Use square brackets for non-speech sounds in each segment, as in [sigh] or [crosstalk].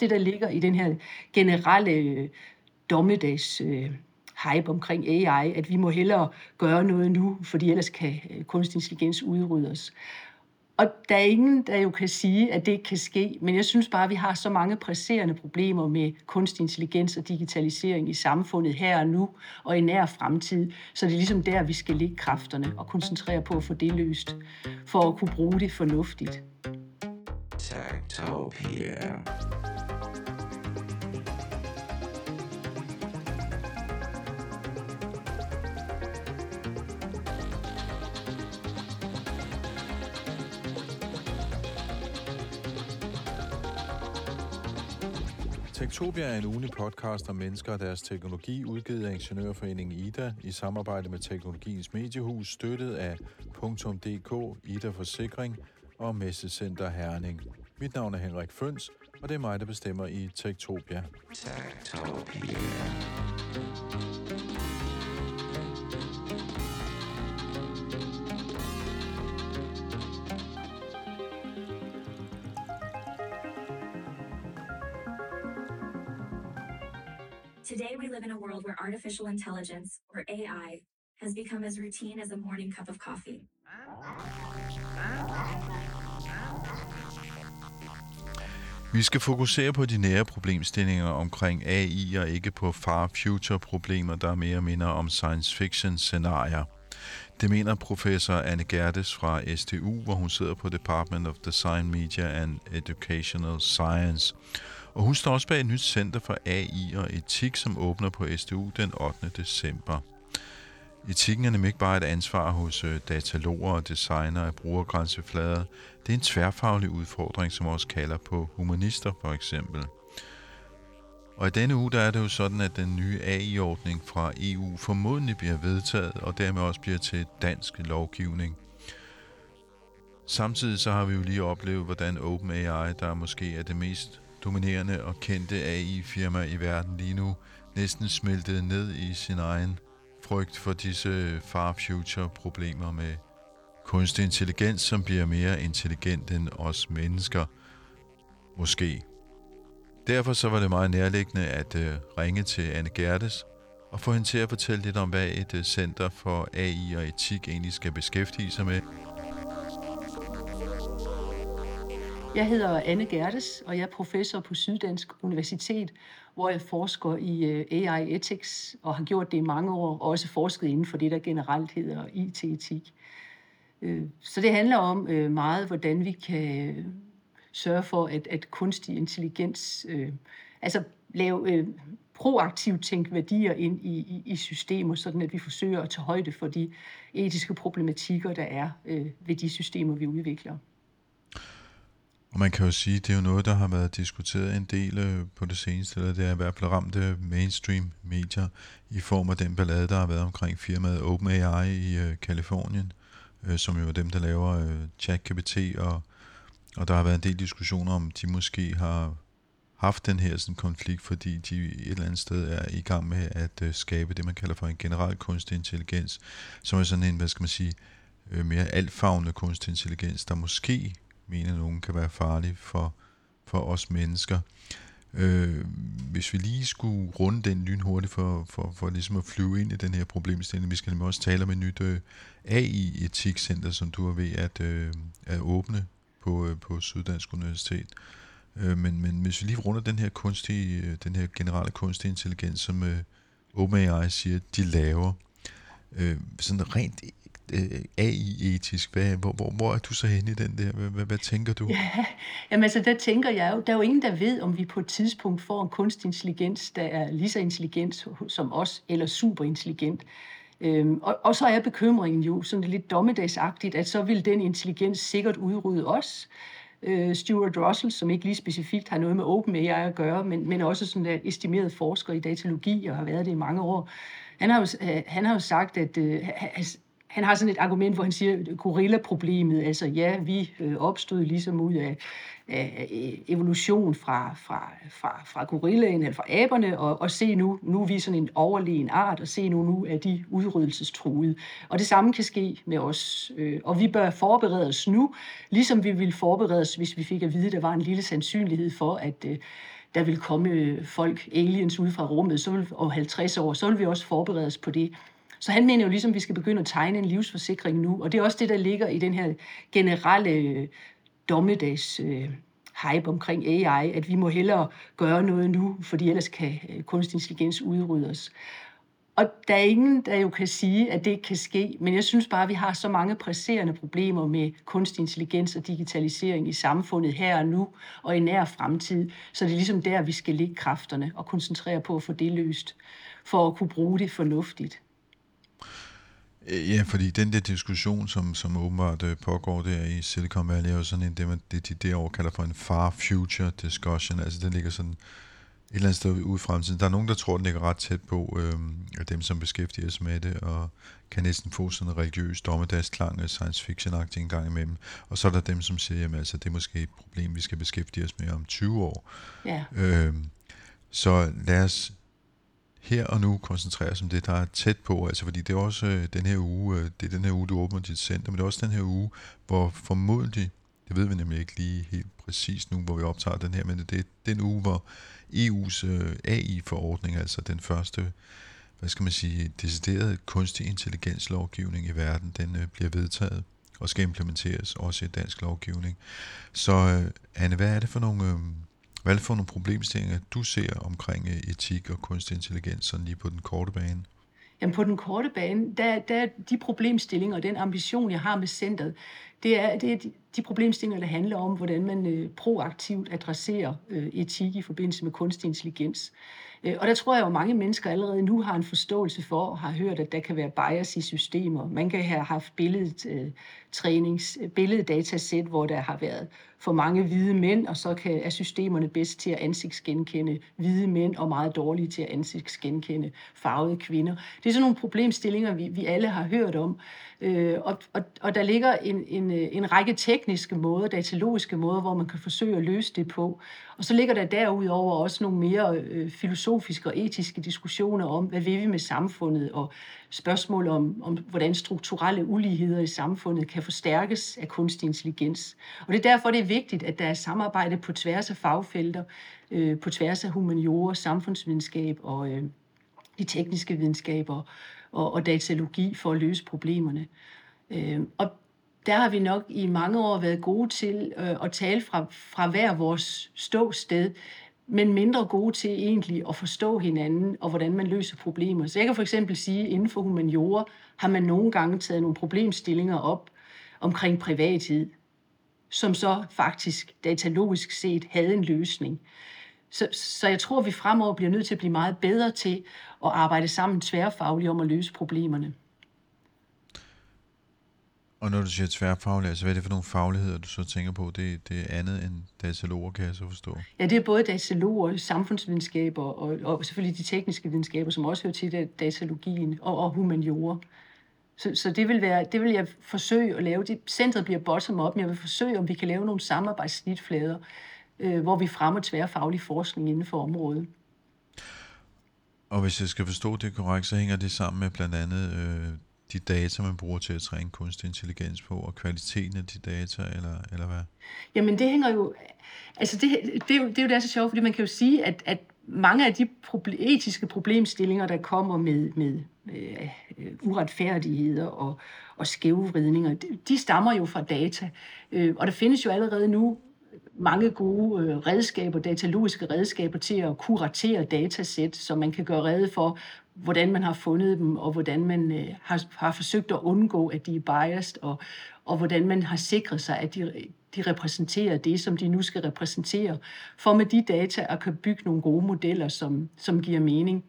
det, der ligger i den her generelle øh, dommedags øh, hype omkring AI, at vi må hellere gøre noget nu, fordi ellers kan øh, kunstig intelligens udrydde os. Og der er ingen, der jo kan sige, at det ikke kan ske, men jeg synes bare, at vi har så mange presserende problemer med kunstig intelligens og digitalisering i samfundet her og nu og i nær fremtid, så det er ligesom der, vi skal lægge kræfterne og koncentrere på at få det løst, for at kunne bruge det fornuftigt. Techtopia. Tektopia er en ugen podcast om mennesker og deres teknologi, udgivet af Ingeniørforeningen IDA i samarbejde med Teknologiens Mediehus, støttet af .dk, IDA Forsikring og Messecenter Herning. Mit navn er Henrik Føns, og det er mig, der bestemmer i Tektopia. Tektopia. Today, we live in a world where artificial intelligence, or AI, has become as routine as a morning cup of coffee. Vi skal fokusere på de nære problemstillinger omkring AI og ikke på far-future problemer, der mere minder om science fiction scenarier. Det mener professor Anne Gerdes fra STU, hvor hun sidder på Department of Design, Media and Educational Science. Og hun står også bag et nyt center for AI og etik, som åbner på SDU den 8. december. Etikken er nemlig ikke bare et ansvar hos øh, dataloger og designer af brugergrænseflader. Det er en tværfaglig udfordring, som også kalder på humanister for eksempel. Og i denne uge der er det jo sådan, at den nye AI-ordning fra EU formodentlig bliver vedtaget, og dermed også bliver til dansk lovgivning. Samtidig så har vi jo lige oplevet, hvordan OpenAI, der måske er det mest dominerende og kendte AI-firma i verden lige nu, næsten smeltede ned i sin egen frygt for disse far-future-problemer med kunstig intelligens, som bliver mere intelligent end os mennesker. Måske. Derfor så var det meget nærliggende at øh, ringe til Anne Gertes og få hende til at fortælle lidt om, hvad et øh, center for AI og etik egentlig skal beskæftige sig med. Jeg hedder Anne Gertes, og jeg er professor på Syddansk Universitet, hvor jeg forsker i øh, AI Ethics og har gjort det i mange år, og også forsket inden for det, der generelt hedder IT-etik. Øh, så det handler om øh, meget, hvordan vi kan sørge for, at, at kunstig intelligens, altså lave proaktivt tænke værdier ind i, i, i systemer, sådan at vi forsøger at tage højde for de etiske problematikker, der er ved de systemer, vi udvikler. Og man kan jo sige, det er jo noget, der har været diskuteret en del øh, på det seneste, eller det er i hvert fald ramt øh, mainstream medier i form af den ballade, der har været omkring firmaet OpenAI i øh, Kalifornien, øh, som jo er dem, der laver øh, ChatGPT, og, og der har været en del diskussioner om, de måske har haft den her sådan, konflikt, fordi de et eller andet sted er i gang med at øh, skabe det, man kalder for en generel kunstig intelligens, som er sådan en, hvad skal man sige, øh, mere altfagende kunstig intelligens, der måske mener nogen kan være farlig for, for os mennesker. Øh, hvis vi lige skulle runde den lynhurtigt for, for, for ligesom at flyve ind i den her problemstilling, vi skal nemlig også tale om et nyt øh, AI-etikcenter, som du er ved at, øh, at åbne på, øh, på Syddansk Universitet. Øh, men, men hvis vi lige runder den her kunstige, øh, den her generelle kunstige intelligens, som øh, OpenAI siger, de laver, øh, sådan rent øh, AI-etisk? Hvad, hvor, hvor, hvor er du så henne i den der? Hvad, hvad, hvad tænker du? Ja, [laughs] jamen altså, der tænker jeg jo, der er jo ingen, der ved, om vi på et tidspunkt får en kunstig intelligens, der er lige så intelligent som os, eller superintelligent. Øhm, og, og så er bekymringen jo sådan lidt dommedagsagtigt, at så vil den intelligens sikkert udrydde os. Øh, Stuart Russell, som ikke lige specifikt har noget med OpenAI at gøre, men, men også sådan en estimeret forsker i datalogi og har været det i mange år, han har jo, øh, han har jo sagt, at øh, han har sådan et argument, hvor han siger, gorilla-problemet, altså ja, vi øh, opstod ligesom ud af, af evolution fra, fra, fra, fra gorillaen, eller fra aberne, og, og se nu, nu er vi sådan en overlegen art, og se nu, nu er de udryddelsestruede. Og det samme kan ske med os, øh, og vi bør forberede os nu, ligesom vi ville forberede os, hvis vi fik at vide, at der var en lille sandsynlighed for, at øh, der vil komme øh, folk, aliens ud fra rummet, så vil, om 50 år, så vil vi også forberede os på det. Så han mener jo ligesom, at vi skal begynde at tegne en livsforsikring nu, og det er også det, der ligger i den her generelle øh, dommedags øh, hype omkring AI, at vi må hellere gøre noget nu, fordi ellers kan øh, kunstig intelligens udryddes. Og der er ingen, der jo kan sige, at det ikke kan ske, men jeg synes bare, at vi har så mange presserende problemer med kunstig intelligens og digitalisering i samfundet her og nu og i nær fremtid, så det er ligesom der, vi skal lægge kræfterne og koncentrere på at få det løst, for at kunne bruge det fornuftigt. Øh, ja, fordi den der diskussion, som, som åbenbart øh, pågår der i Silicon Valley, er jo sådan en, det, man, det de derovre kalder for en far future discussion. Altså den ligger sådan et eller andet sted ude i fremtiden. Der er nogen, der tror, den ligger ret tæt på øh, dem, som beskæftiger sig med det, og kan næsten få sådan en religiøs dommedagsklang af science fiction en gang imellem. Og så er der dem, som siger, at altså, det er måske et problem, vi skal beskæftige os med om 20 år. Ja. Øh, så lad os her og nu koncentrere os om det, der er tæt på, altså fordi det er også øh, den her uge, øh, det er den her uge, du åbner dit center, men det er også den her uge, hvor formodentlig, det ved vi nemlig ikke lige helt præcis nu, hvor vi optager den her, men det er den uge, hvor EU's øh, AI-forordning, altså den første, hvad skal man sige, deciderede kunstig intelligenslovgivning i verden, den øh, bliver vedtaget og skal implementeres også i dansk lovgivning. Så øh, Anne, hvad er det for nogle øh, hvad er det for nogle problemstillinger, du ser omkring øh, etik og kunstig intelligens, sådan lige på den korte bane? Jamen på den korte bane, der, der er de problemstillinger og den ambition, jeg har med centret, det er, det er de, de problemstillinger, der handler om, hvordan man øh, proaktivt adresserer øh, etik i forbindelse med kunstig intelligens. Øh, og der tror jeg jo, at mange mennesker allerede nu har en forståelse for og har hørt, at der kan være bias i systemer. Man kan have haft billedet, øh, trænings, øh, billeddatasæt, hvor der har været for mange hvide mænd, og så kan, er systemerne bedst til at ansigtsgenkende hvide mænd, og meget dårlige til at ansigtsgenkende farvede kvinder. Det er sådan nogle problemstillinger, vi, vi alle har hørt om. Øh, og, og, og der ligger en, en, en række tekniske måder, datalogiske måder, hvor man kan forsøge at løse det på. Og så ligger der derudover også nogle mere øh, filosofiske og etiske diskussioner om, hvad vil vi med samfundet, og spørgsmål om, om, hvordan strukturelle uligheder i samfundet kan forstærkes af kunstig intelligens. Og det er derfor, det er vigtigt, at der er samarbejde på tværs af fagfelter, øh, på tværs af humaniora, samfundsvidenskab og øh, de tekniske videnskaber og, og datalogi for at løse problemerne. Øh, og der har vi nok i mange år været gode til øh, at tale fra, fra hver vores ståsted, men mindre gode til egentlig at forstå hinanden og hvordan man løser problemer. Så jeg kan for eksempel sige, at inden for humaniora har man nogle gange taget nogle problemstillinger op omkring privathed, som så faktisk datalogisk set havde en løsning. Så, så jeg tror, at vi fremover bliver nødt til at blive meget bedre til at arbejde sammen tværfagligt om at løse problemerne. Og når du siger tværfaglig, altså hvad er det for nogle fagligheder, du så tænker på? Det, det er andet end dataloger, kan jeg så forstå? Ja, det er både dataloger, samfundsvidenskaber og, og selvfølgelig de tekniske videnskaber, som også hører til datalogien og, og humaniora. Så, så det, vil være, det vil jeg forsøge at lave. Det, centret bliver bottom-up, men jeg vil forsøge, om vi kan lave nogle samarbejdssnitflader, øh, hvor vi fremmer tværfaglig forskning inden for området. Og hvis jeg skal forstå det korrekt, så hænger det sammen med blandt andet øh, de data, man bruger til at træne kunstig intelligens på, og kvaliteten af de data, eller, eller hvad? Jamen det hænger jo... Altså det, det, er det er jo det er så sjovt, fordi man kan jo sige, at, at mange af de proble- etiske problemstillinger, der kommer med, med øh, uretfærdigheder og, og skævvridninger, de, de stammer jo fra data. Øh, og der findes jo allerede nu mange gode øh, redskaber, datalogiske redskaber til at kuratere datasæt, så man kan gøre rede for, hvordan man har fundet dem, og hvordan man øh, har, har forsøgt at undgå, at de er biased, og, og hvordan man har sikret sig, at de, de repræsenterer det, som de nu skal repræsentere, for med de data at kan bygge nogle gode modeller, som, som giver mening.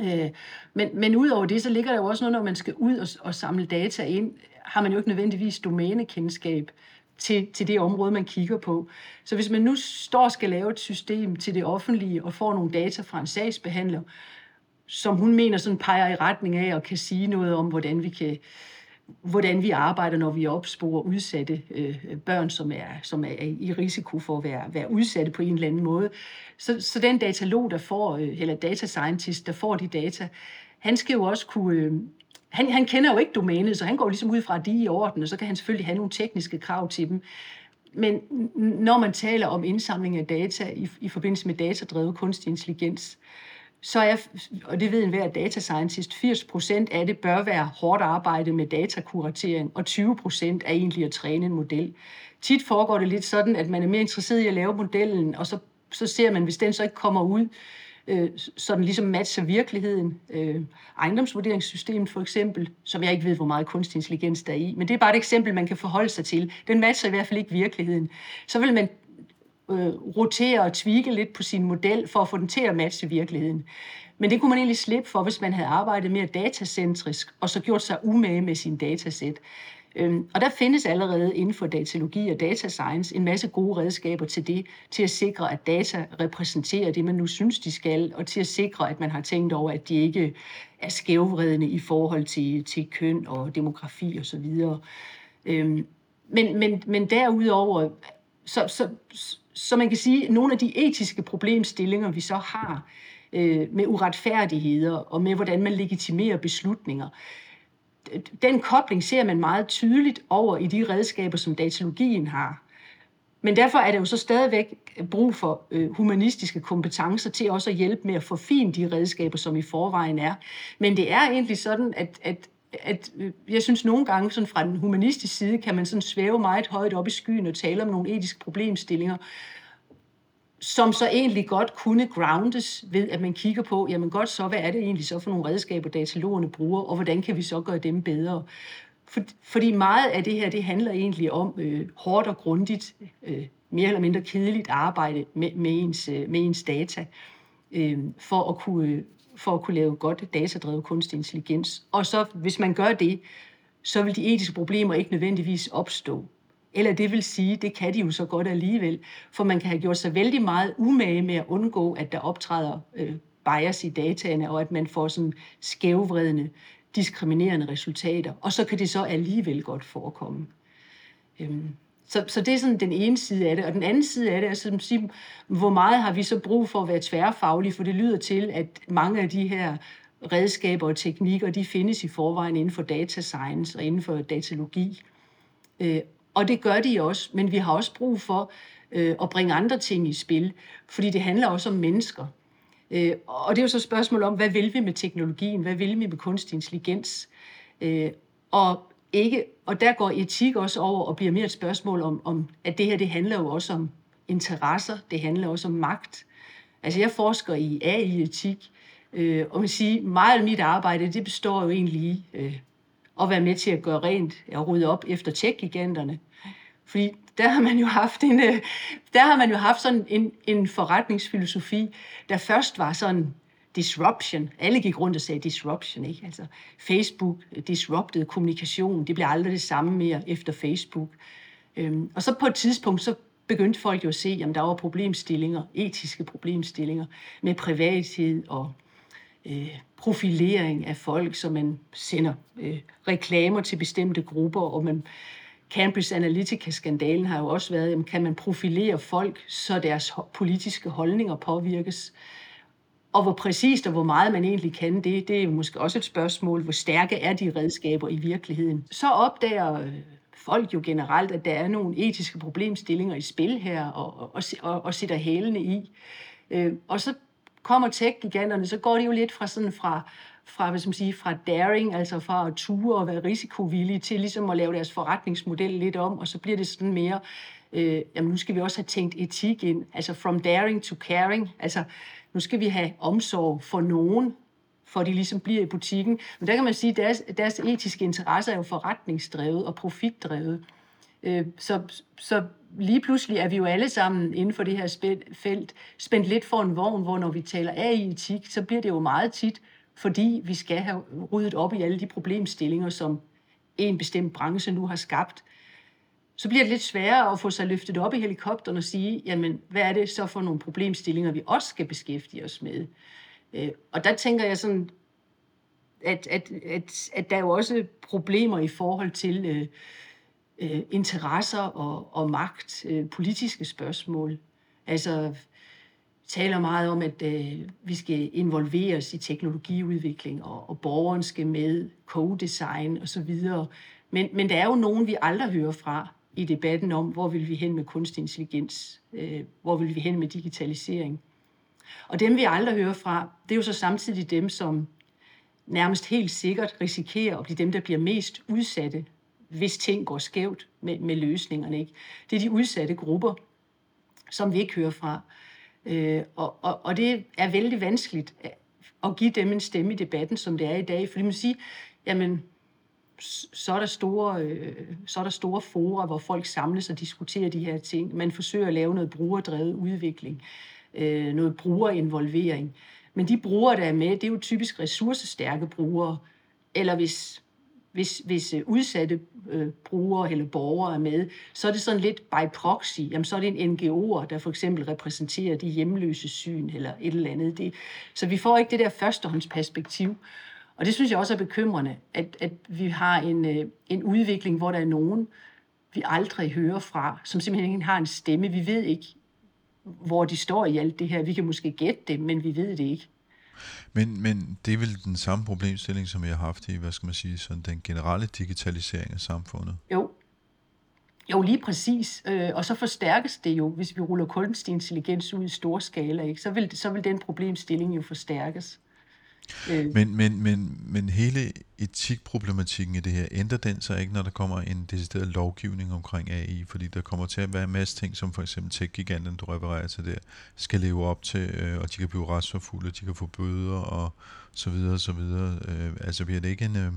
Øh, men, men udover det, så ligger der jo også noget, når man skal ud og, og samle data ind, har man jo ikke nødvendigvis domænekendskab til, til det område, man kigger på. Så hvis man nu står og skal lave et system til det offentlige og får nogle data fra en sagsbehandler, som hun mener sådan peger i retning af og kan sige noget om, hvordan vi kan hvordan vi arbejder, når vi opsporer udsatte øh, børn, som er, som er i risiko for at være, være udsatte på en eller anden måde. Så, så den datalog, der får, øh, eller data scientist, der får de data, han skal jo også kunne, øh, han, han kender jo ikke domænet, så han går ligesom ud fra, at de er i orden, og så kan han selvfølgelig have nogle tekniske krav til dem. men når man taler om indsamling af data i, i forbindelse med datadrevet kunstig intelligens, så er, og det ved enhver data scientist, 80% af det bør være hårdt arbejde med datakuratering, og 20% er egentlig at træne en model. Tit foregår det lidt sådan, at man er mere interesseret i at lave modellen, og så, så ser man, hvis den så ikke kommer ud, øh, Øh, så den ligesom matcher virkeligheden. Øh, ejendomsvurderingssystemet for eksempel, som jeg ikke ved, hvor meget kunstig intelligens der er i, men det er bare et eksempel, man kan forholde sig til. Den matcher i hvert fald ikke virkeligheden. Så vil man øh, rotere og tvike lidt på sin model for at få den til at matche virkeligheden. Men det kunne man egentlig slippe for, hvis man havde arbejdet mere datacentrisk, og så gjort sig umage med sin datasæt. Øhm, og der findes allerede inden for datalogi og data science en masse gode redskaber til det, til at sikre, at data repræsenterer det, man nu synes, de skal, og til at sikre, at man har tænkt over, at de ikke er skævvredende i forhold til, til køn og demografi osv. Øhm, men, men, men derudover, så, så, så man kan sige, at nogle af de etiske problemstillinger, vi så har øh, med uretfærdigheder og med, hvordan man legitimerer beslutninger, den kobling ser man meget tydeligt over i de redskaber, som datalogien har. Men derfor er der jo så stadigvæk brug for øh, humanistiske kompetencer til også at hjælpe med at forfine de redskaber, som i forvejen er. Men det er egentlig sådan, at, at, at øh, jeg synes nogle gange sådan fra den humanistiske side, kan man sådan svæve meget højt op i skyen og tale om nogle etiske problemstillinger, som så egentlig godt kunne groundes ved, at man kigger på, jamen godt så, hvad er det egentlig så for nogle redskaber, datalogerne bruger, og hvordan kan vi så gøre dem bedre? For, fordi meget af det her, det handler egentlig om øh, hårdt og grundigt, øh, mere eller mindre kedeligt arbejde med, med, ens, øh, med ens data, øh, for, at kunne, for at kunne lave godt datadrevet kunstig intelligens. Og så, hvis man gør det, så vil de etiske problemer ikke nødvendigvis opstå. Eller det vil sige, det kan de jo så godt alligevel, for man kan have gjort sig vældig meget umage med at undgå, at der optræder øh, bias i dataene, og at man får sådan skævvredende, diskriminerende resultater. Og så kan det så alligevel godt forekomme. Øhm, så, så det er sådan den ene side af det. Og den anden side af det er sådan, sige, hvor meget har vi så brug for at være tværfaglige? For det lyder til, at mange af de her redskaber og teknikker, de findes i forvejen inden for data science og inden for datalogi. Øh, og det gør de også, men vi har også brug for øh, at bringe andre ting i spil, fordi det handler også om mennesker. Øh, og det er jo så et spørgsmål om, hvad vil vi med teknologien? Hvad vil vi med kunstig intelligens? Øh, og, ikke, og der går etik også over og bliver mere et spørgsmål om, om, at det her det handler jo også om interesser, det handler også om magt. Altså jeg forsker i AI-etik, øh, og man siger, meget af mit arbejde, det består jo egentlig i øh, at være med til at gøre rent og rydde op efter tech-giganterne. Fordi der har man jo haft en, øh, der har man jo haft sådan en, en forretningsfilosofi, der først var sådan disruption. Alle gik rundt og sagde disruption, ikke? Altså Facebook disrupted kommunikation. Det blev aldrig det samme mere efter Facebook. Øhm, og så på et tidspunkt, så begyndte folk jo at se, at der var problemstillinger, etiske problemstillinger med privathed og øh, profilering af folk, så man sender øh, reklamer til bestemte grupper, og man Cambridge Analytica-skandalen har jo også været, jamen, kan man profilere folk, så deres politiske holdninger påvirkes? Og hvor præcist og hvor meget man egentlig kan det, det er måske også et spørgsmål, hvor stærke er de redskaber i virkeligheden. Så opdager øh, folk jo generelt, at der er nogle etiske problemstillinger i spil her, og, og, og, og sætter hælene i. Øh, og så kommer tech-giganterne, så går de jo lidt fra sådan fra, fra, hvad skal man sige, fra daring, altså fra at ture og være risikovillige, til ligesom at lave deres forretningsmodel lidt om, og så bliver det sådan mere, øh, jamen nu skal vi også have tænkt etik ind, altså from daring to caring, altså nu skal vi have omsorg for nogen, for de ligesom bliver i butikken. Men der kan man sige, at deres, deres etiske interesse er jo forretningsdrevet og profitdrevet. Øh, så, så lige pludselig er vi jo alle sammen inden for det her felt spændt lidt for en vogn, hvor når vi taler af i etik, så bliver det jo meget tit, fordi vi skal have ryddet op i alle de problemstillinger, som en bestemt branche nu har skabt. Så bliver det lidt sværere at få sig løftet op i helikopteren og sige, jamen, hvad er det så for nogle problemstillinger, vi også skal beskæftige os med? Øh, og der tænker jeg sådan, at, at, at, at der er jo også problemer i forhold til øh, øh, interesser og, og magt, øh, politiske spørgsmål. Altså, taler meget om, at øh, vi skal involveres i teknologiudvikling, og, og borgeren skal med, co-design osv. Men, men der er jo nogen, vi aldrig hører fra. i debatten om, hvor vil vi hen med kunstig intelligens, øh, hvor vil vi hen med digitalisering. Og dem vi aldrig hører fra, det er jo så samtidig dem, som nærmest helt sikkert risikerer at blive dem, der bliver mest udsatte, hvis ting går skævt med, med løsningerne. Ikke? Det er de udsatte grupper, som vi ikke hører fra. Øh, og, og, og det er vældig vanskeligt at give dem en stemme i debatten, som det er i dag. Fordi man siger, jamen, så er der store, øh, så er der store forer, hvor folk samles og diskuterer de her ting. Man forsøger at lave noget brugerdrevet udvikling, øh, noget brugerinvolvering. Men de brugere, der er med, det er jo typisk ressourcestærke brugere, eller hvis, hvis, hvis øh, udsatte øh, brugere eller borgere er med, så er det sådan lidt by proxy. Jamen, så er det en NGO'er, der for eksempel repræsenterer de hjemløse syn eller et eller andet. Det, så vi får ikke det der førstehåndsperspektiv. Og det synes jeg også er bekymrende, at, at vi har en, øh, en udvikling, hvor der er nogen, vi aldrig hører fra, som simpelthen ikke har en stemme. Vi ved ikke, hvor de står i alt det her. Vi kan måske gætte det, men vi ved det ikke. Men, men det er vel den samme problemstilling, som vi har haft i, hvad skal man sige, sådan den generelle digitalisering af samfundet? Jo. Jo, lige præcis. Øh, og så forstærkes det jo, hvis vi ruller kunstig intelligens ud i stor skala. Ikke? Så, vil, så vil den problemstilling jo forstærkes. Øh. Men, men, men, men hele etikproblematikken i det her, ændrer den sig ikke, når der kommer en decideret lovgivning omkring AI? Fordi der kommer til at være en masse ting, som for eksempel tech-giganten, du refererer til der, skal leve op til, øh, og de kan blive retsforfulde, de kan få bøder og så videre og så videre. Øh, altså bliver det ikke en... Øh,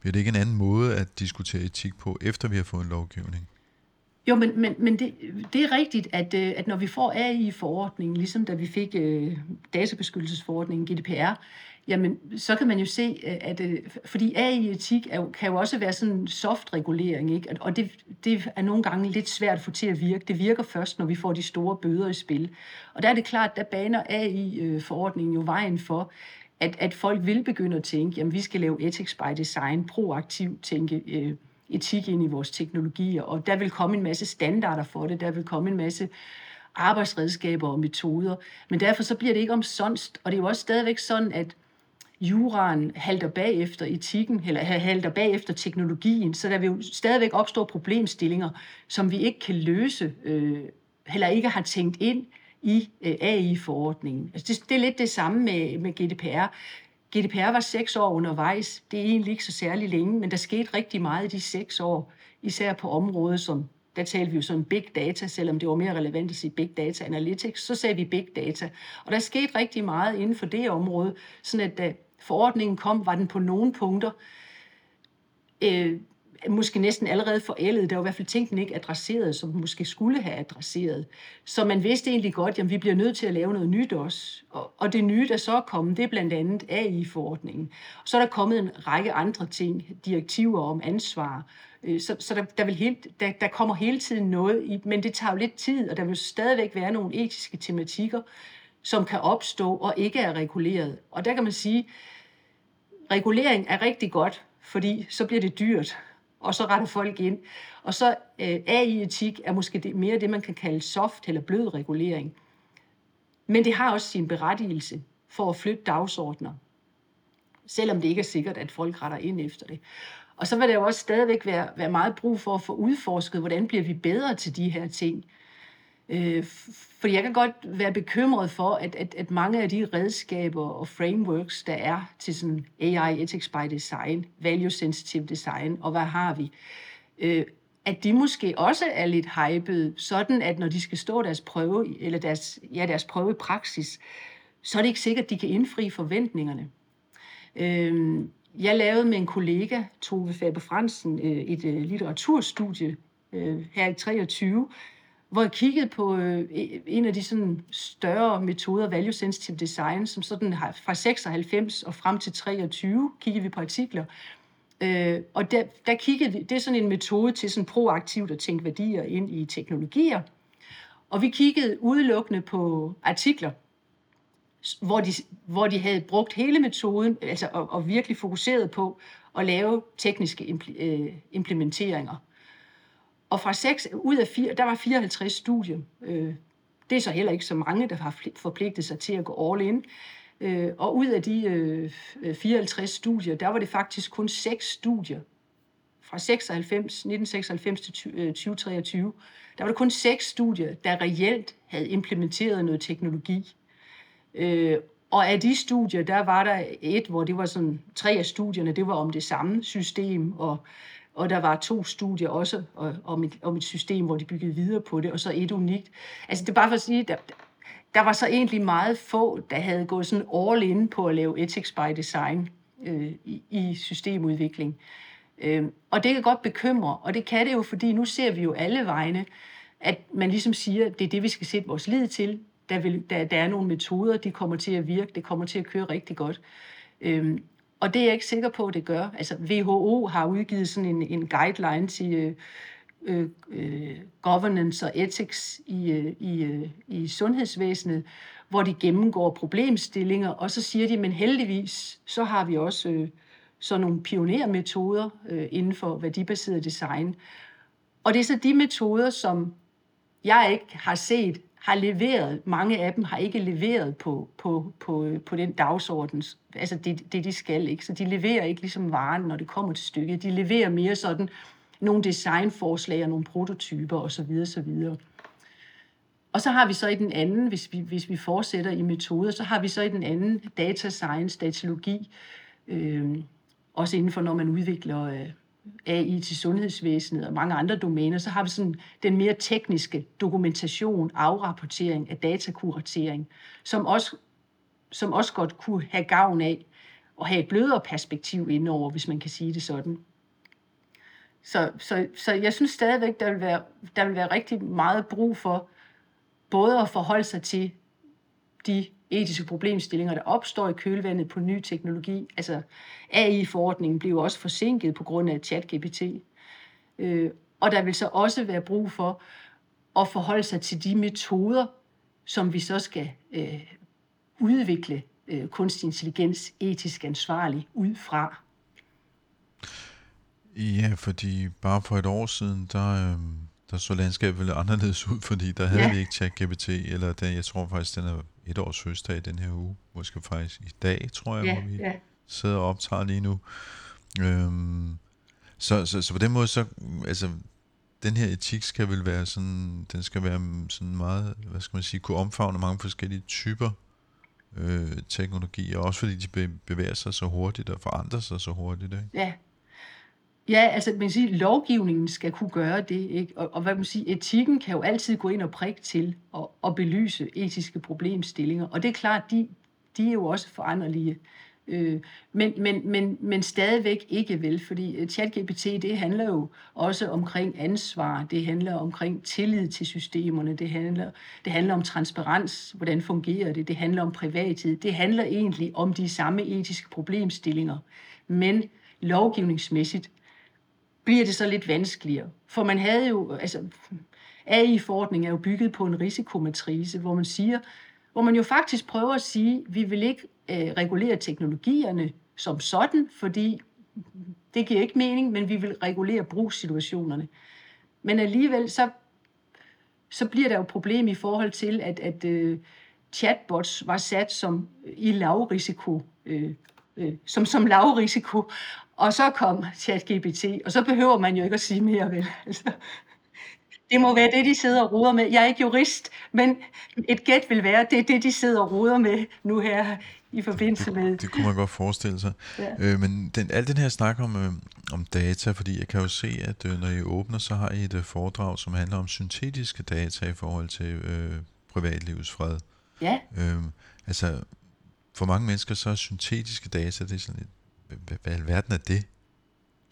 bliver det ikke en anden måde at diskutere etik på, efter vi har fået en lovgivning? Jo, men, men, men det, det er rigtigt, at, øh, at når vi får AI-forordningen, ligesom da vi fik uh, databeskyttelsesforordningen, GDPR, jamen så kan man jo se, øh, at fordi AI-etik er, kan jo også være sådan en soft-regulering, ikke? og det, det er nogle gange lidt svært at få til at virke. Det virker først, når vi får de store bøder i spil. Og der er det klart, der baner AI-forordningen jo vejen for, at, at folk vil begynde at tænke, jamen vi skal lave ethics by design, proaktivt tænke, uh, etik ind i vores teknologier, og der vil komme en masse standarder for det, der vil komme en masse arbejdsredskaber og metoder, men derfor så bliver det ikke omsonst, og det er jo også stadigvæk sådan, at juraen halter bagefter etikken, eller halter bagefter teknologien, så der vil jo stadigvæk opstå problemstillinger, som vi ikke kan løse, øh, heller ikke har tænkt ind i øh, AI-forordningen. Altså det, det er lidt det samme med, med GDPR. GDPR var seks år undervejs. Det er egentlig ikke så særlig længe, men der skete rigtig meget i de seks år, især på området som der talte vi jo sådan big data, selvom det var mere relevant at sige big data analytics, så sagde vi big data. Og der skete rigtig meget inden for det område, sådan at da forordningen kom, var den på nogle punkter øh, måske næsten allerede forældet. Der var i hvert fald ting, den ikke adresserede, som den måske skulle have adresseret. Så man vidste egentlig godt, at vi bliver nødt til at lave noget nyt også. Og, og det nye, der så er kommet, det er blandt andet AI-forordningen. Så er der kommet en række andre ting, direktiver om ansvar. Øh, så, så der, der, vil helt, der, der kommer hele tiden noget, i, men det tager jo lidt tid, og der vil stadigvæk være nogle etiske tematikker, som kan opstå og ikke er reguleret. Og der kan man sige, regulering er rigtig godt, fordi så bliver det dyrt og så retter folk ind. Og så øh, AI-etik er måske det, mere det, man kan kalde soft eller blød regulering. Men det har også sin berettigelse for at flytte dagsordner, selvom det ikke er sikkert, at folk retter ind efter det. Og så vil der jo også stadigvæk være, være meget brug for at få udforsket, hvordan bliver vi bedre til de her ting. Øh, fordi jeg kan godt være bekymret for, at, at, at mange af de redskaber og frameworks, der er til sådan AI Ethics by Design, Value Sensitive Design, og hvad har vi, øh, at de måske også er lidt hyped, sådan at når de skal stå deres prøve, eller deres, ja, deres prøve i praksis, så er det ikke sikkert, at de kan indfri forventningerne. Øh, jeg lavede med en kollega, Tove Faber Fransen, øh, et øh, litteraturstudie øh, her i 23, hvor jeg kiggede på øh, e, en af de sådan større metoder, value sensitive design, som sådan har fra 96 og frem til 23, kiggede vi på artikler. Øh, og der, der kiggede vi, det er sådan en metode til sådan proaktivt at tænke værdier ind i teknologier. Og vi kiggede udelukkende på artikler, hvor de, hvor de havde brugt hele metoden, altså og, og virkelig fokuseret på at lave tekniske øh, implementeringer. Og fra 6 ud af 4, der var 54 studier. Øh, det er så heller ikke så mange, der har forpligtet sig til at gå all in. Øh, og ud af de øh, 54 studier, der var det faktisk kun 6 studier fra 96, 1996 til 2023, øh, der var det kun 6 studier, der reelt havde implementeret noget teknologi. Øh, og af de studier, der var der et, hvor det var sådan, tre af studierne, det var om det samme system, og, og der var to studier også om et, om et system, hvor de byggede videre på det, og så et unikt. Altså det er bare for at sige, der, der var så egentlig meget få, der havde gået sådan all in på at lave ethics by design øh, i, i systemudvikling. Øh, og det kan godt bekymre, og det kan det jo, fordi nu ser vi jo alle vegne, at man ligesom siger, det er det, vi skal sætte vores lid til. Der, vil, der, der er nogle metoder, de kommer til at virke, det kommer til at køre rigtig godt. Øh, og det er jeg ikke sikker på, at det gør. Altså WHO har udgivet sådan en, en guideline til øh, øh, øh, governance og ethics i, øh, i, øh, i sundhedsvæsenet, hvor de gennemgår problemstillinger, og så siger de, men heldigvis, så har vi også øh, sådan nogle pionermetoder øh, inden for værdibaseret design. Og det er så de metoder, som jeg ikke har set, har leveret, mange af dem har ikke leveret på, på, på, på den dagsorden, altså det, det de skal ikke. Så de leverer ikke ligesom varen, når det kommer til stykket. De leverer mere sådan nogle designforslag og nogle prototyper osv. osv. Og så har vi så i den anden, hvis vi, hvis vi fortsætter i metoder, så har vi så i den anden data science, datalogi, øh, også inden for når man udvikler øh, AI til sundhedsvæsenet og mange andre domæner, så har vi sådan den mere tekniske dokumentation, afrapportering af datakuratering, som også, som også godt kunne have gavn af at have et blødere perspektiv indover, hvis man kan sige det sådan. Så, så, så jeg synes stadigvæk, der vil, være, der vil være rigtig meget brug for både at forholde sig til de etiske problemstillinger, der opstår i kølvandet på ny teknologi. Altså AI-forordningen blev også forsinket på grund af ChatGPT. Øh, og der vil så også være brug for at forholde sig til de metoder, som vi så skal øh, udvikle øh, kunstig intelligens etisk ansvarlig ud fra. Ja, fordi bare for et år siden, der, øh, der så landskabet vel anderledes ud, fordi der havde ja. vi ikke ChatGPT, eller den, jeg tror faktisk, den er et års fødselsdag den her uge, måske faktisk i dag, tror jeg, ja, hvor vi ja. sidder og optager lige nu. Øhm, så, så, så på den måde, så, altså, den her etik skal vel være sådan, den skal være sådan meget, hvad skal man sige, kunne omfavne mange forskellige typer øh, teknologier, også fordi de bevæger sig så hurtigt og forandrer sig så hurtigt. Ikke? Ja, Ja, altså man kan sige, lovgivningen skal kunne gøre det, ikke? Og, og hvad man sige, etikken kan jo altid gå ind og prikke til og, og belyse etiske problemstillinger. Og det er klart, de, de er jo også foranderlige. Øh, men, men, men, men stadigvæk ikke vel, fordi øh, ChatGPT, det handler jo også omkring ansvar, det handler omkring tillid til systemerne, det handler, det handler om transparens, hvordan fungerer det, det handler om privathed, det handler egentlig om de samme etiske problemstillinger, men lovgivningsmæssigt bliver det så lidt vanskeligere. For man havde jo, altså AI-forordningen er jo bygget på en risikomatrice, hvor man siger, hvor man jo faktisk prøver at sige, vi vil ikke øh, regulere teknologierne som sådan, fordi det giver ikke mening, men vi vil regulere brugssituationerne. Men alligevel så, så bliver der jo problem i forhold til, at, at øh, chatbots var sat som i lavrisiko, øh, øh, som, som lavrisiko, og så kom ChatGPT, og så behøver man jo ikke at sige mere, vel? [laughs] Altså, det må være det, de sidder og ruder med. Jeg er ikke jurist, men et gæt vil være, det er det, de sidder og ruder med nu her i forbindelse med... Det, det kunne man godt forestille sig. Ja. Øh, men den, al den her snak om, øh, om data, fordi jeg kan jo se, at øh, når I åbner, så har I et øh, foredrag, som handler om syntetiske data i forhold til øh, privatlivets fred. Ja. Øh, altså, for mange mennesker, så er syntetiske data, det er sådan et hvad, i alverden er det?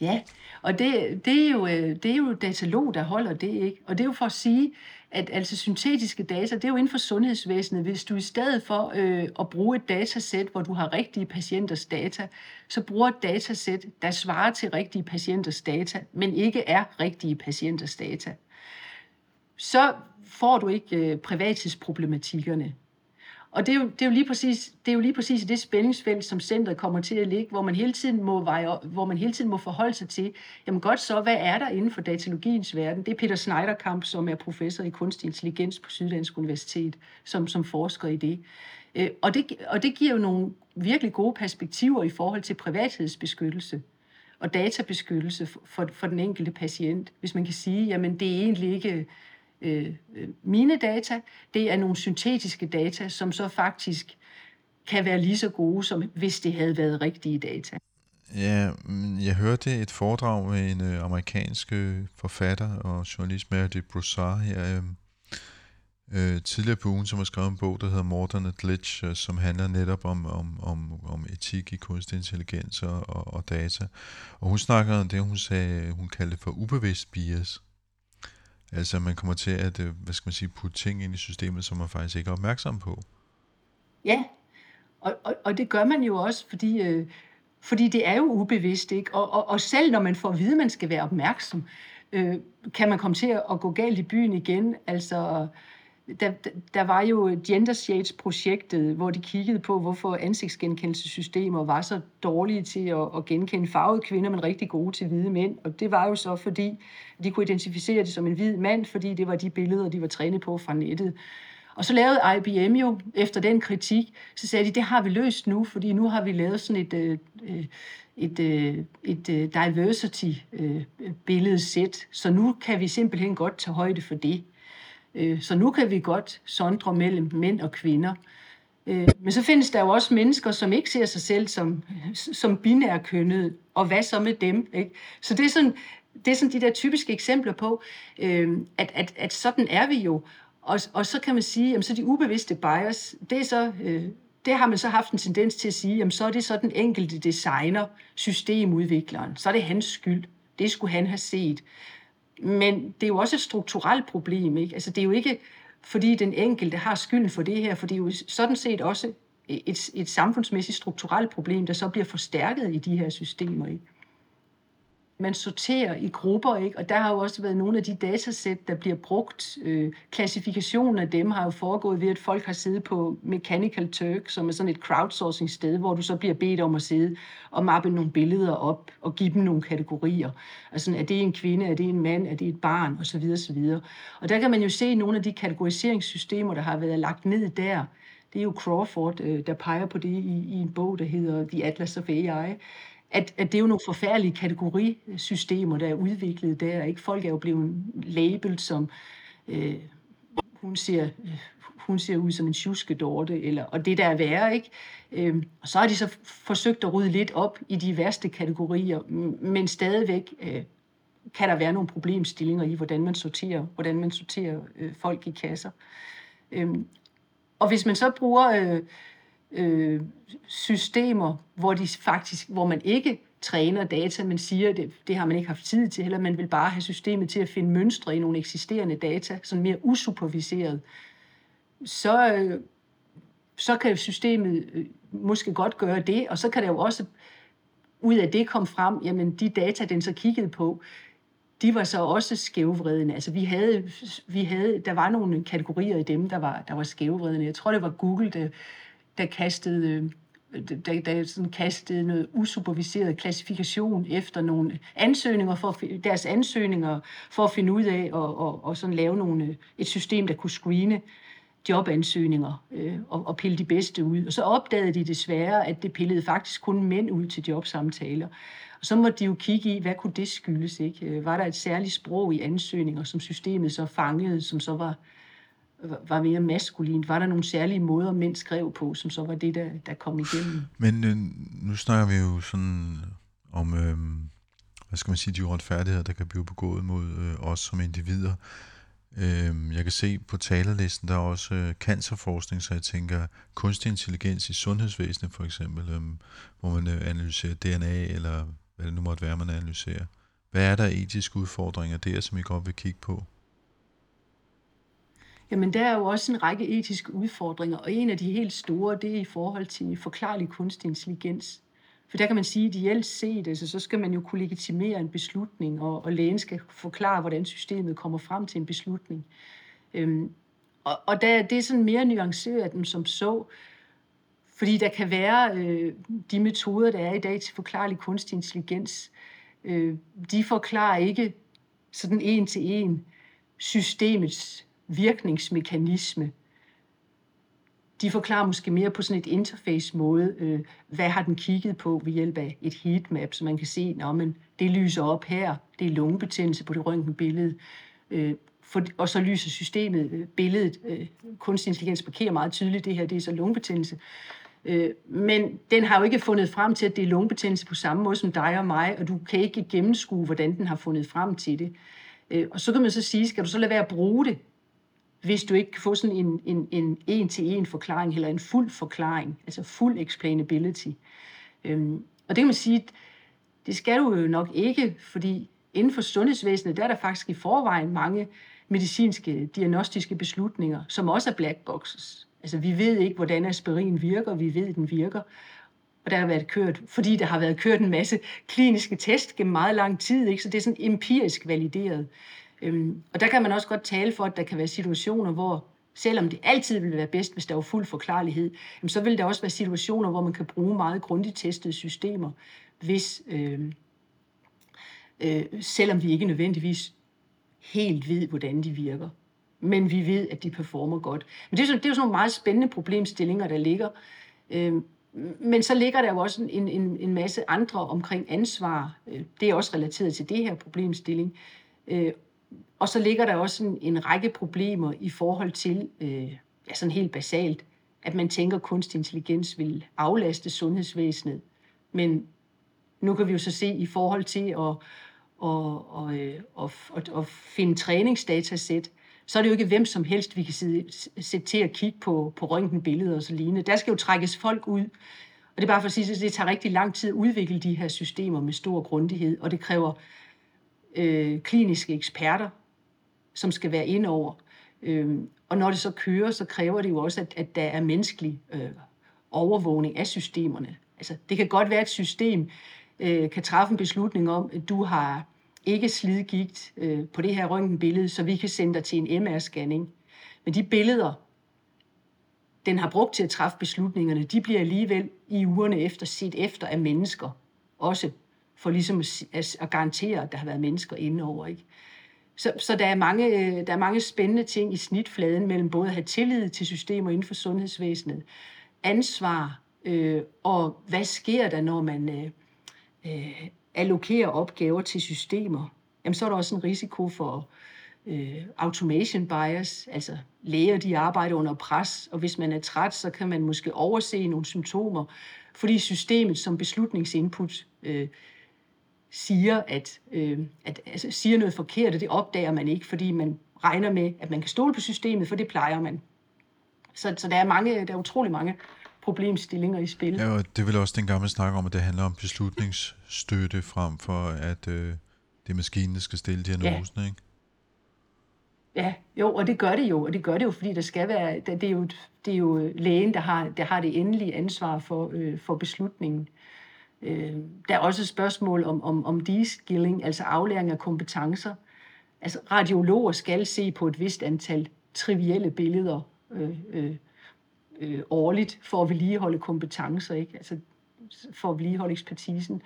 Ja, og det, det, er jo, øh, det er jo datalog, der holder det, ikke? Og det er jo for at sige, at altså syntetiske data, det er jo inden for sundhedsvæsenet. Hvis du i stedet for øh, at bruge et datasæt, hvor du har rigtige patienters data, så bruger et datasæt, der svarer til rigtige patienters data, men ikke er rigtige patienters data, så får du ikke øh, privatisproblematikkerne. Og det er, jo, det, er jo lige præcis, det er jo lige præcis det spændingsfelt, som centret kommer til at ligge, hvor man hele tiden må, veje, hvor man hele tiden må forholde sig til, jamen godt så, hvad er der inden for datalogiens verden? Det er Peter Schneiderkamp, som er professor i kunstig intelligens på Syddansk Universitet, som, som forsker i det. Øh, og det. Og det giver jo nogle virkelig gode perspektiver i forhold til privathedsbeskyttelse. og databeskyttelse for, for den enkelte patient. Hvis man kan sige, jamen det er egentlig ikke Øh, øh, mine data, det er nogle syntetiske data, som så faktisk kan være lige så gode, som hvis det havde været rigtige data. Ja, jeg hørte et foredrag med en øh, amerikansk øh, forfatter og journalist, Meredith Broussard, her øh, øh, tidligere på ugen, som har skrevet en bog, der hedder Modern Glitch, øh, som handler netop om, om, om, om etik i kunstig intelligens og, og data. Og hun snakkede om det, hun sagde, hun kaldte for ubevidst bias. Altså man kommer til at, øh, hvad skal man sige, putte ting ind i systemet, som man faktisk ikke er opmærksom på. Ja, og, og, og det gør man jo også, fordi, øh, fordi det er jo ubevidst, ikke? Og, og, og selv når man får at vide, at man skal være opmærksom, øh, kan man komme til at gå galt i byen igen. Altså, der, der var jo Gender Shades-projektet, hvor de kiggede på, hvorfor ansigtsgenkendelsessystemer var så dårlige til at, at genkende farvede kvinder, men rigtig gode til hvide mænd. Og det var jo så, fordi de kunne identificere det som en hvid mand, fordi det var de billeder, de var trænet på fra nettet. Og så lavede IBM jo, efter den kritik, så sagde de, det har vi løst nu, fordi nu har vi lavet sådan et, øh, et, et, et øh, øh diversity-billedsæt, øh, så nu kan vi simpelthen godt tage højde for det. Øh, så nu kan vi godt sondre mellem mænd og kvinder. Øh, men så findes der jo også mennesker, som ikke ser sig selv som, som binærkønnet, og hvad så med dem? Ikke? Så det er, sådan, det er sådan de der typiske eksempler på, øh, at, at, at sådan er vi jo. Og, og så kan man sige, jamen så de ubevidste bias, det er så... Det har man så haft en tendens til at sige, jamen så er det så den enkelte designer, systemudvikleren, så er det hans skyld. Det skulle han have set. Men det er jo også et strukturelt problem. Ikke? Altså, det er jo ikke, fordi den enkelte har skylden for det her, for det er jo sådan set også et, et samfundsmæssigt strukturelt problem, der så bliver forstærket i de her systemer. Ikke? Man sorterer i grupper, ikke? og der har jo også været nogle af de datasæt, der bliver brugt. Øh, klassifikationen af dem har jo foregået ved, at folk har siddet på Mechanical Turk, som er sådan et crowdsourcing sted, hvor du så bliver bedt om at sidde og mappe nogle billeder op og give dem nogle kategorier. Altså, er det en kvinde, er det en mand, er det et barn, osv. osv. Og der kan man jo se nogle af de kategoriseringssystemer, der har været lagt ned der. Det er jo Crawford, øh, der peger på det i, i en bog, der hedder The Atlas of AI at, at det er jo nogle forfærdelige kategorisystemer, der er udviklet der. Ikke? Folk er jo blevet labelt som, øh, hun, ser, hun ser ud som en tjuskedorte, eller, og det der er værre. Ikke? Øh, og så har de så forsøgt at rydde lidt op i de værste kategorier, men stadigvæk øh, kan der være nogle problemstillinger i, hvordan man sorterer, hvordan man sorterer øh, folk i kasser. Øh, og hvis man så bruger... Øh, øh, systemer, hvor, de faktisk, hvor man ikke træner data, men siger, det, det har man ikke haft tid til, eller man vil bare have systemet til at finde mønstre i nogle eksisterende data, sådan mere usuperviseret, så, øh, så kan systemet øh, måske godt gøre det, og så kan det jo også ud af det komme frem, jamen de data, den så kiggede på, de var så også skævvredende. Altså vi havde, vi havde, der var nogle kategorier i dem, der var, der var skævvredende. Jeg tror, det var Google, der, der kastede, øh, der, der sådan kastede noget usuperviseret klassifikation efter nogle ansøgninger for deres ansøgninger for at finde ud af og, og, og sådan lave nogle, øh, et system, der kunne screene jobansøgninger øh, og, og pille de bedste ud. Og så opdagede de desværre, at det pillede faktisk kun mænd ud til jobsamtaler. Og så måtte de jo kigge i, hvad kunne det skyldes? Ikke? Øh, var der et særligt sprog i ansøgninger, som systemet så fangede, som så var var mere maskulint? Var der nogle særlige måder, mænd skrev på, som så var det, der, der kom igennem? Men øh, nu snakker vi jo sådan om, øh, hvad skal man sige, de uretfærdigheder, der kan blive begået mod øh, os som individer. Øh, jeg kan se på talerlisten, der er også øh, cancerforskning, så jeg tænker kunstig intelligens i sundhedsvæsenet for eksempel, øh, hvor man øh, analyserer DNA, eller hvad det nu måtte være, man analyserer. Hvad er der etiske udfordringer der, som I godt vil kigge på? Jamen, der er jo også en række etiske udfordringer, og en af de helt store, det er i forhold til forklarlig kunstig intelligens. For der kan man sige, at ideelt set, altså, så skal man jo kunne legitimere en beslutning, og, og lægen skal forklare, hvordan systemet kommer frem til en beslutning. Øhm, og, og der, det er sådan mere nuanceret end som så, fordi der kan være øh, de metoder, der er i dag til forklarlig kunstig intelligens, øh, de forklarer ikke sådan en til en systemets virkningsmekanisme. de forklarer måske mere på sådan et interface-måde, øh, hvad har den kigget på ved hjælp af et heatmap, så man kan se, at det lyser op her, det er lungebetændelse på det røntgenbillede, øh, for, og så lyser systemet øh, billedet. Øh, kunstig intelligens markerer meget tydeligt, det her det er så lungebetændelse. Øh, men den har jo ikke fundet frem til, at det er lungebetændelse på samme måde som dig og mig, og du kan ikke gennemskue, hvordan den har fundet frem til det. Øh, og så kan man så sige, skal du så lade være at bruge det, hvis du ikke kan få sådan en, en, en en-til-en forklaring, eller en fuld forklaring, altså fuld explainability. Øhm, og det kan man sige, det skal du jo nok ikke, fordi inden for sundhedsvæsenet, der er der faktisk i forvejen mange medicinske diagnostiske beslutninger, som også er black boxes. Altså vi ved ikke, hvordan aspirin virker, vi ved, at den virker. Og der har været kørt, fordi der har været kørt en masse kliniske test gennem meget lang tid, ikke? så det er sådan empirisk valideret. Øhm, og der kan man også godt tale for, at der kan være situationer, hvor selvom det altid vil være bedst, hvis der var fuld forklarlighed, jamen, så vil der også være situationer, hvor man kan bruge meget grundigt testede systemer, hvis, øh, øh, selvom vi ikke nødvendigvis helt ved, hvordan de virker. Men vi ved, at de performer godt. Men det er, så, det er jo sådan nogle meget spændende problemstillinger, der ligger. Øh, men så ligger der jo også en, en, en masse andre omkring ansvar. Øh, det er også relateret til det her problemstilling. Øh, og så ligger der også en, en række problemer i forhold til, øh, ja, sådan helt basalt, at man tænker, at kunstig intelligens vil aflaste sundhedsvæsenet. Men nu kan vi jo så se i forhold til at, og, og, og, og, og finde træningsdatasæt, så er det jo ikke hvem som helst, vi kan sætte til at kigge på, på røntgenbilleder og så lignende. Der skal jo trækkes folk ud. Og det er bare for at sige, at det tager rigtig lang tid at udvikle de her systemer med stor grundighed, og det kræver øh, kliniske eksperter, som skal være ind over. Øh, og når det så kører, så kræver det jo også, at, at der er menneskelig øh, overvågning af systemerne. Altså, det kan godt være, at et system øh, kan træffe en beslutning om, at du har ikke slidgigt øh, på det her røntgenbillede, så vi kan sende dig til en MR-scanning. Men de billeder, den har brugt til at træffe beslutningerne, de bliver alligevel i ugerne efter set efter af mennesker. Også for ligesom at, at garantere, at der har været mennesker inde over. Ikke? Så, så der, er mange, øh, der er mange spændende ting i snitfladen mellem både at have tillid til systemer inden for sundhedsvæsenet, ansvar, øh, og hvad sker der, når man øh, øh, allokerer opgaver til systemer? Jamen, så er der også en risiko for øh, automation bias, altså læger, de arbejder under pres, og hvis man er træt, så kan man måske overse nogle symptomer, fordi systemet som beslutningsinput øh, siger, at, øh, at altså, siger noget forkert, og det opdager man ikke, fordi man regner med, at man kan stole på systemet, for det plejer man. Så, så der er mange, der er utrolig mange problemstillinger i spil. Ja, og det vil også den gamle snak om, at det handler om beslutningsstøtte frem for, at øh, det er maskinen, der skal stille diagnosen, ja. ikke? Ja, jo, og det gør det jo, og det gør det jo, fordi der skal være, det er jo, det er jo lægen, der har, der har det endelige ansvar for, øh, for beslutningen. Øh, der er også et spørgsmål om, om, om de-skilling, altså aflæring af kompetencer. Altså radiologer skal se på et vist antal trivielle billeder øh, øh, øh, årligt for at vedligeholde kompetencer, ikke? Altså for at vedligeholde ekspertisen.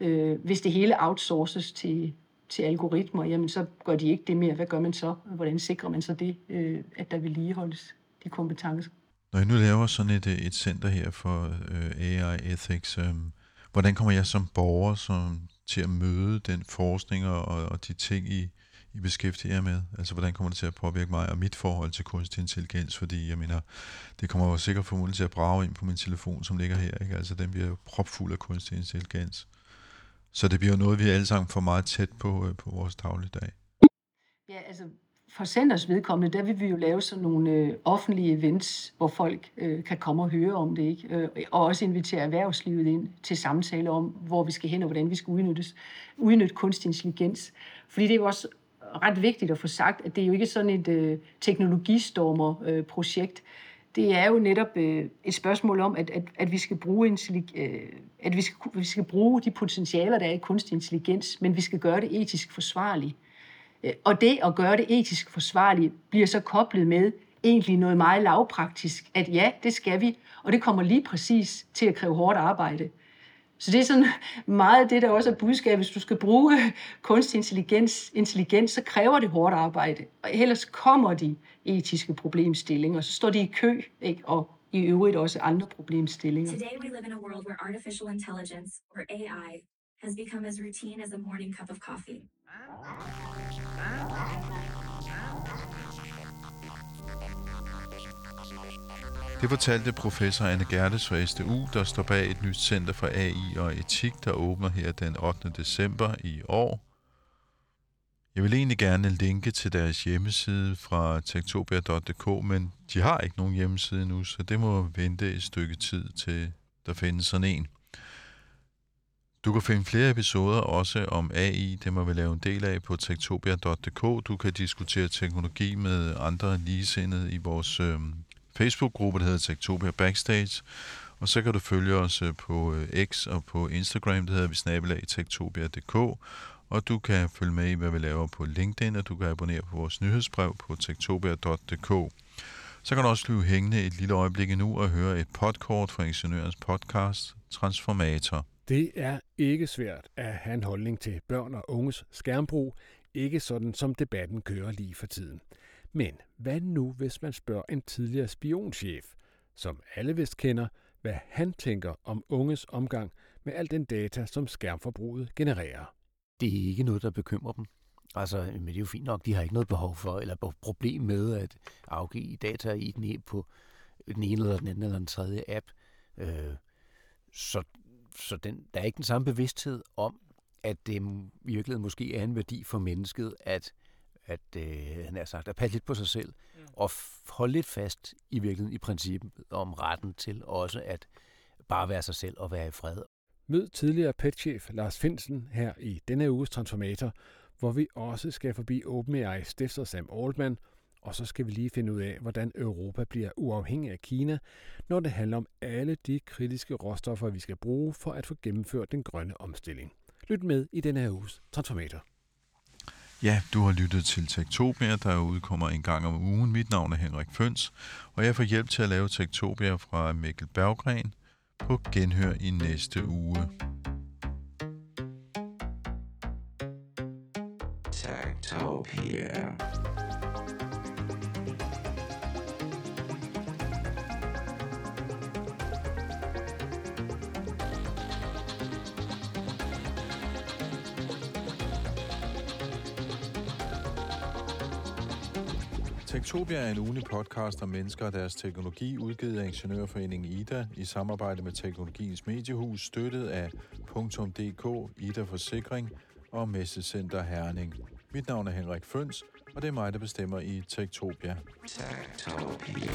Øh, hvis det hele outsources til, til algoritmer, jamen så gør de ikke det mere. Hvad gør man så? Hvordan sikrer man så det, øh, at der vedligeholdes de kompetencer? Når I nu laver sådan et, øh, et center her for øh, AI Ethics, øh, hvordan kommer jeg som borger som, til at møde den forskning og, og de ting, I, I beskæftiger jer med? Altså, hvordan kommer det til at påvirke mig og mit forhold til kunstig intelligens? Fordi, jeg mener, det kommer jo sikkert formodentlig til at brage ind på min telefon, som ligger her, ikke? Altså, den bliver jo propfuld af kunstig intelligens. Så det bliver jo noget, vi alle sammen får meget tæt på, øh, på vores dagligdag. Ja, altså, for Centers vedkommende, der vil vi jo lave sådan nogle øh, offentlige events, hvor folk øh, kan komme og høre om det, ikke? Øh, og også invitere erhvervslivet ind til samtale om, hvor vi skal hen og hvordan vi skal udnyttes, udnytte kunstig intelligens. Fordi det er jo også ret vigtigt at få sagt, at det er jo ikke sådan et øh, teknologistormer-projekt. Øh, det er jo netop øh, et spørgsmål om, at, at, at vi skal bruge øh, at vi skal, vi skal bruge de potentialer, der er i kunstig intelligens, men vi skal gøre det etisk forsvarligt. Øh, Øh, og det at gøre det etisk forsvarligt bliver så koblet med egentlig noget meget lavpraktisk, at ja, det skal vi, og det kommer lige præcis til at kræve hårdt arbejde. Så det er sådan [laughs] meget det, der også er budskabet. Hvis du skal bruge [laughs] kunstig intelligens, intelligens, så kræver det hårdt arbejde. Og ellers kommer de etiske problemstillinger, så står de i kø ikke? Og, i øvrigt også andre problemstillinger. Today we live in a world where artificial intelligence, or AI, has become as routine as a morning cup of coffee. Det fortalte professor Anne Gertes fra SDU, der står bag et nyt center for AI og etik, der åbner her den 8. december i år. Jeg vil egentlig gerne linke til deres hjemmeside fra tektopia.dk, men de har ikke nogen hjemmeside nu, så det må vente et stykke tid til der findes sådan en. Du kan finde flere episoder også om AI, det må vi lave en del af på tektopia.dk. Du kan diskutere teknologi med andre ligesindede i vores øh, Facebook-gruppe, der hedder Tektopia Backstage. Og så kan du følge os øh, på øh, X og på Instagram, det hedder vi snabelag tektopia.dk. Og du kan følge med i, hvad vi laver på LinkedIn, og du kan abonnere på vores nyhedsbrev på tektopia.dk. Så kan du også blive hængende et lille øjeblik nu og høre et podkort fra Ingeniørens podcast Transformator. Det er ikke svært at have en holdning til børn og unges skærmbrug, ikke sådan som debatten kører lige for tiden. Men hvad nu, hvis man spørger en tidligere spionchef, som alle vist kender, hvad han tænker om unges omgang med al den data, som skærmforbruget genererer? Det er ikke noget, der bekymrer dem. Altså, men det er jo fint nok, de har ikke noget behov for, eller problem med at afgive data i den, e-, på den ene eller den anden eller den tredje app. Øh, så så den, der er ikke den samme bevidsthed om, at det i virkeligheden måske er en værdi for mennesket, at, at øh, han er sagt, at passe lidt på sig selv, mm. og holde lidt fast i virkeligheden i princippet om retten til også at bare være sig selv og være i fred. Mød tidligere petchef Lars Finsen her i denne uges Transformator, hvor vi også skal forbi OpenAI stifter Sam Altman og så skal vi lige finde ud af, hvordan Europa bliver uafhængig af Kina, når det handler om alle de kritiske råstoffer, vi skal bruge for at få gennemført den grønne omstilling. Lyt med i denne her uges Transformator. Ja, du har lyttet til Tektopia, der udkommer en gang om ugen. Mit navn er Henrik Føns, og jeg får hjælp til at lave Tektopia fra Mikkel Berggren på genhør i næste uge. Tektopia. Tektopia er en ugenlig podcast om mennesker og deres teknologi, udgivet af Ingeniørforeningen IDA i samarbejde med Teknologiens Mediehus, støttet af .dk, IDA Forsikring og Messecenter Herning. Mit navn er Henrik Føns, og det er mig, der bestemmer i Tektopia. Tektopia.